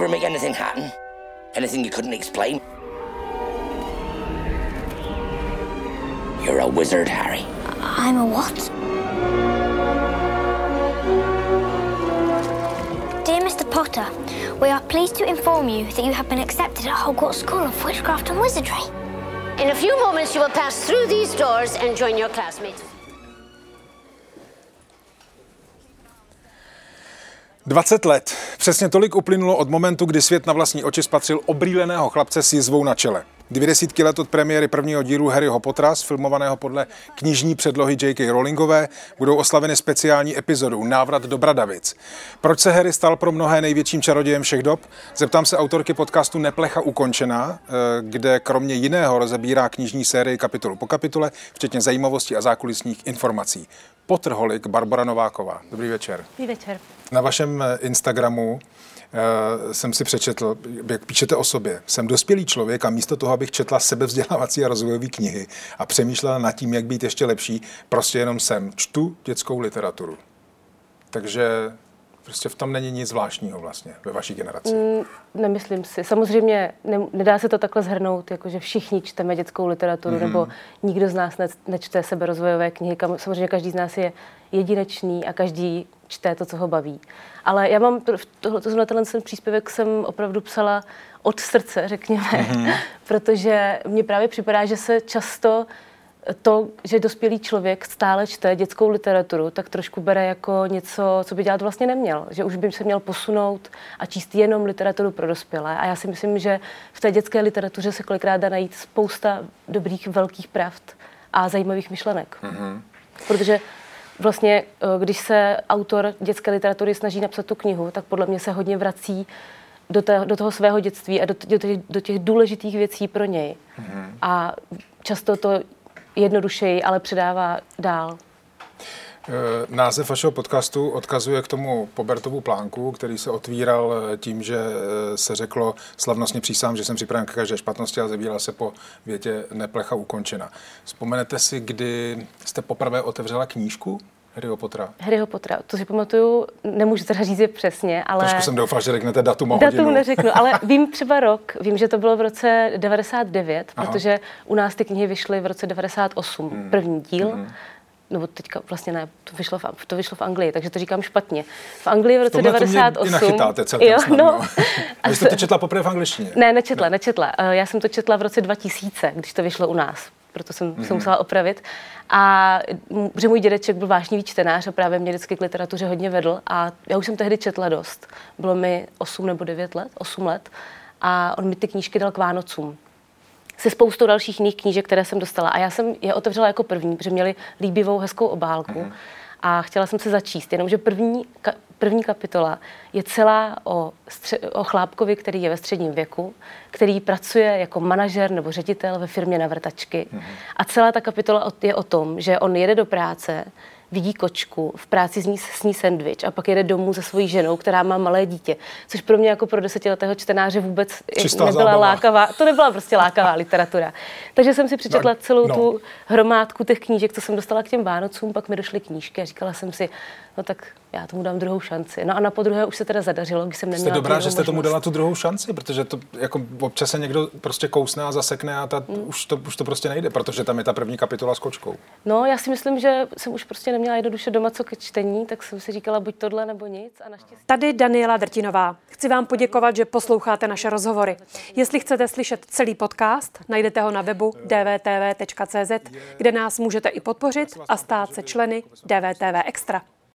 ever make anything happen? Anything you couldn't explain? You're a wizard, Harry. I'm a what? Dear Mr. Potter, we are pleased to inform you that you have been accepted at Hogwarts School of Witchcraft and Wizardry. In a few moments, you will pass through these doors and join your classmates. 20 let. Přesně tolik uplynulo od momentu, kdy svět na vlastní oči spatřil obrýleného chlapce s jizvou na čele. Dvě desítky let od premiéry prvního dílu Harryho Pottera, filmovaného podle knižní předlohy J.K. Rowlingové, budou oslaveny speciální epizodou Návrat do Bradavic. Proč se Harry stal pro mnohé největším čarodějem všech dob? Zeptám se autorky podcastu Neplecha ukončená, eh, kde kromě jiného rozebírá knižní sérii kapitolu po kapitole, včetně zajímavostí a zákulisních informací. Potterholik Barbara Nováková. Dobrý večer. Dobrý večer. Na vašem eh, Instagramu jsem si přečetl, jak píšete o sobě. Jsem dospělý člověk a místo toho, abych četla sebevzdělávací a rozvojové knihy a přemýšlela nad tím, jak být ještě lepší, prostě jenom jsem. Čtu dětskou literaturu. Takže prostě v tom není nic zvláštního vlastně ve vaší generaci. Mm, nemyslím si. Samozřejmě ne, nedá se to takhle zhrnout, jako že všichni čteme dětskou literaturu, mm. nebo nikdo z nás ne, nečte seberozvojové knihy. Samozřejmě každý z nás je jedinečný a každý čte to, co ho baví. Ale já mám tohle, tohle ten příspěvek jsem opravdu psala od srdce, řekněme, mm-hmm. protože mně právě připadá, že se často to, že dospělý člověk stále čte dětskou literaturu, tak trošku bere jako něco, co by dělat vlastně neměl. Že už by se měl posunout a číst jenom literaturu pro dospělé. A já si myslím, že v té dětské literatuře se kolikrát dá najít spousta dobrých velkých pravd a zajímavých myšlenek. Mm-hmm. Protože vlastně, eh, když se autor dětské literatury snaží napsat tu knihu, tak podle mě se hodně vrací do, té, do toho svého dětství a do, do, těch, do těch důležitých věcí pro něj. Mm-hmm. A často to jednodušeji, ale předává dál. Eh, název vašeho podcastu odkazuje k tomu Pobertovu plánku, který se otvíral eh, tím, že se řeklo slavnostně přísám, že jsem připraven k každé špatnosti a zavíral se po větě neplecha ukončena. Vzpomenete si, kdy jste poprvé otevřela knížku Harryho Pottera. Harryho Pottera, to si pamatuju, nemůžu teda říct je přesně, ale... Trošku jsem doufal, že řeknete datum a Datum hodinu. neřeknu, ale vím třeba rok, vím, že to bylo v roce 99, Aha. protože u nás ty knihy vyšly v roce 98, hmm. první díl. Hmm nebo teďka vlastně ne, to vyšlo, v, to vyšlo v Anglii, takže to říkám špatně. V Anglii v roce Tomhle 98. To nachytáte celkem jo, snad, no. no. A jste to četla poprvé v angličtině? Ne, nečetla, ne. nečetla. Eh, já jsem to četla v roce 2000, když to vyšlo u nás proto jsem mm-hmm. se musela opravit. A že můj dědeček byl vášnivý čtenář a právě mě vždycky k literatuře hodně vedl a já už jsem tehdy četla dost. Bylo mi 8 nebo 9 let, 8 let a on mi ty knížky dal k Vánocům se spoustou dalších jiných knížek, které jsem dostala. A já jsem je otevřela jako první, protože měli líbivou, hezkou obálku. Mm-hmm. A chtěla jsem se začíst, jenomže první, ka, první kapitola je celá o, stře- o chlápkovi, který je ve středním věku, který pracuje jako manažer nebo ředitel ve firmě na vrtačky. Mm-hmm. A celá ta kapitola je o tom, že on jede do práce, vidí kočku, v práci ní, sní sendvič a pak jede domů se svojí ženou, která má malé dítě. Což pro mě jako pro desetiletého čtenáře vůbec Čistá nebyla zábava. lákavá. To nebyla prostě lákavá literatura. Takže jsem si přečetla celou no. tu hromádku těch knížek, co jsem dostala k těm Vánocům, pak mi došly knížky a říkala jsem si, no tak já tomu dám druhou šanci. No a na podruhé už se teda zadařilo, když jsem neměla Jste dobrá, že jste možnost. tomu dala tu druhou šanci, protože to jako občas se někdo prostě kousne a zasekne a ta, mm. už, to, už to prostě nejde, protože tam je ta první kapitola s kočkou. No, já si myslím, že jsem už prostě neměla jednoduše doma co ke čtení, tak jsem si říkala buď tohle nebo nic a naštěstí. Tady Daniela Drtinová. Chci vám poděkovat, že posloucháte naše rozhovory. Jestli chcete slyšet celý podcast, najdete ho na webu dvtv.cz, kde nás můžete i podpořit a stát se členy DVTV Extra.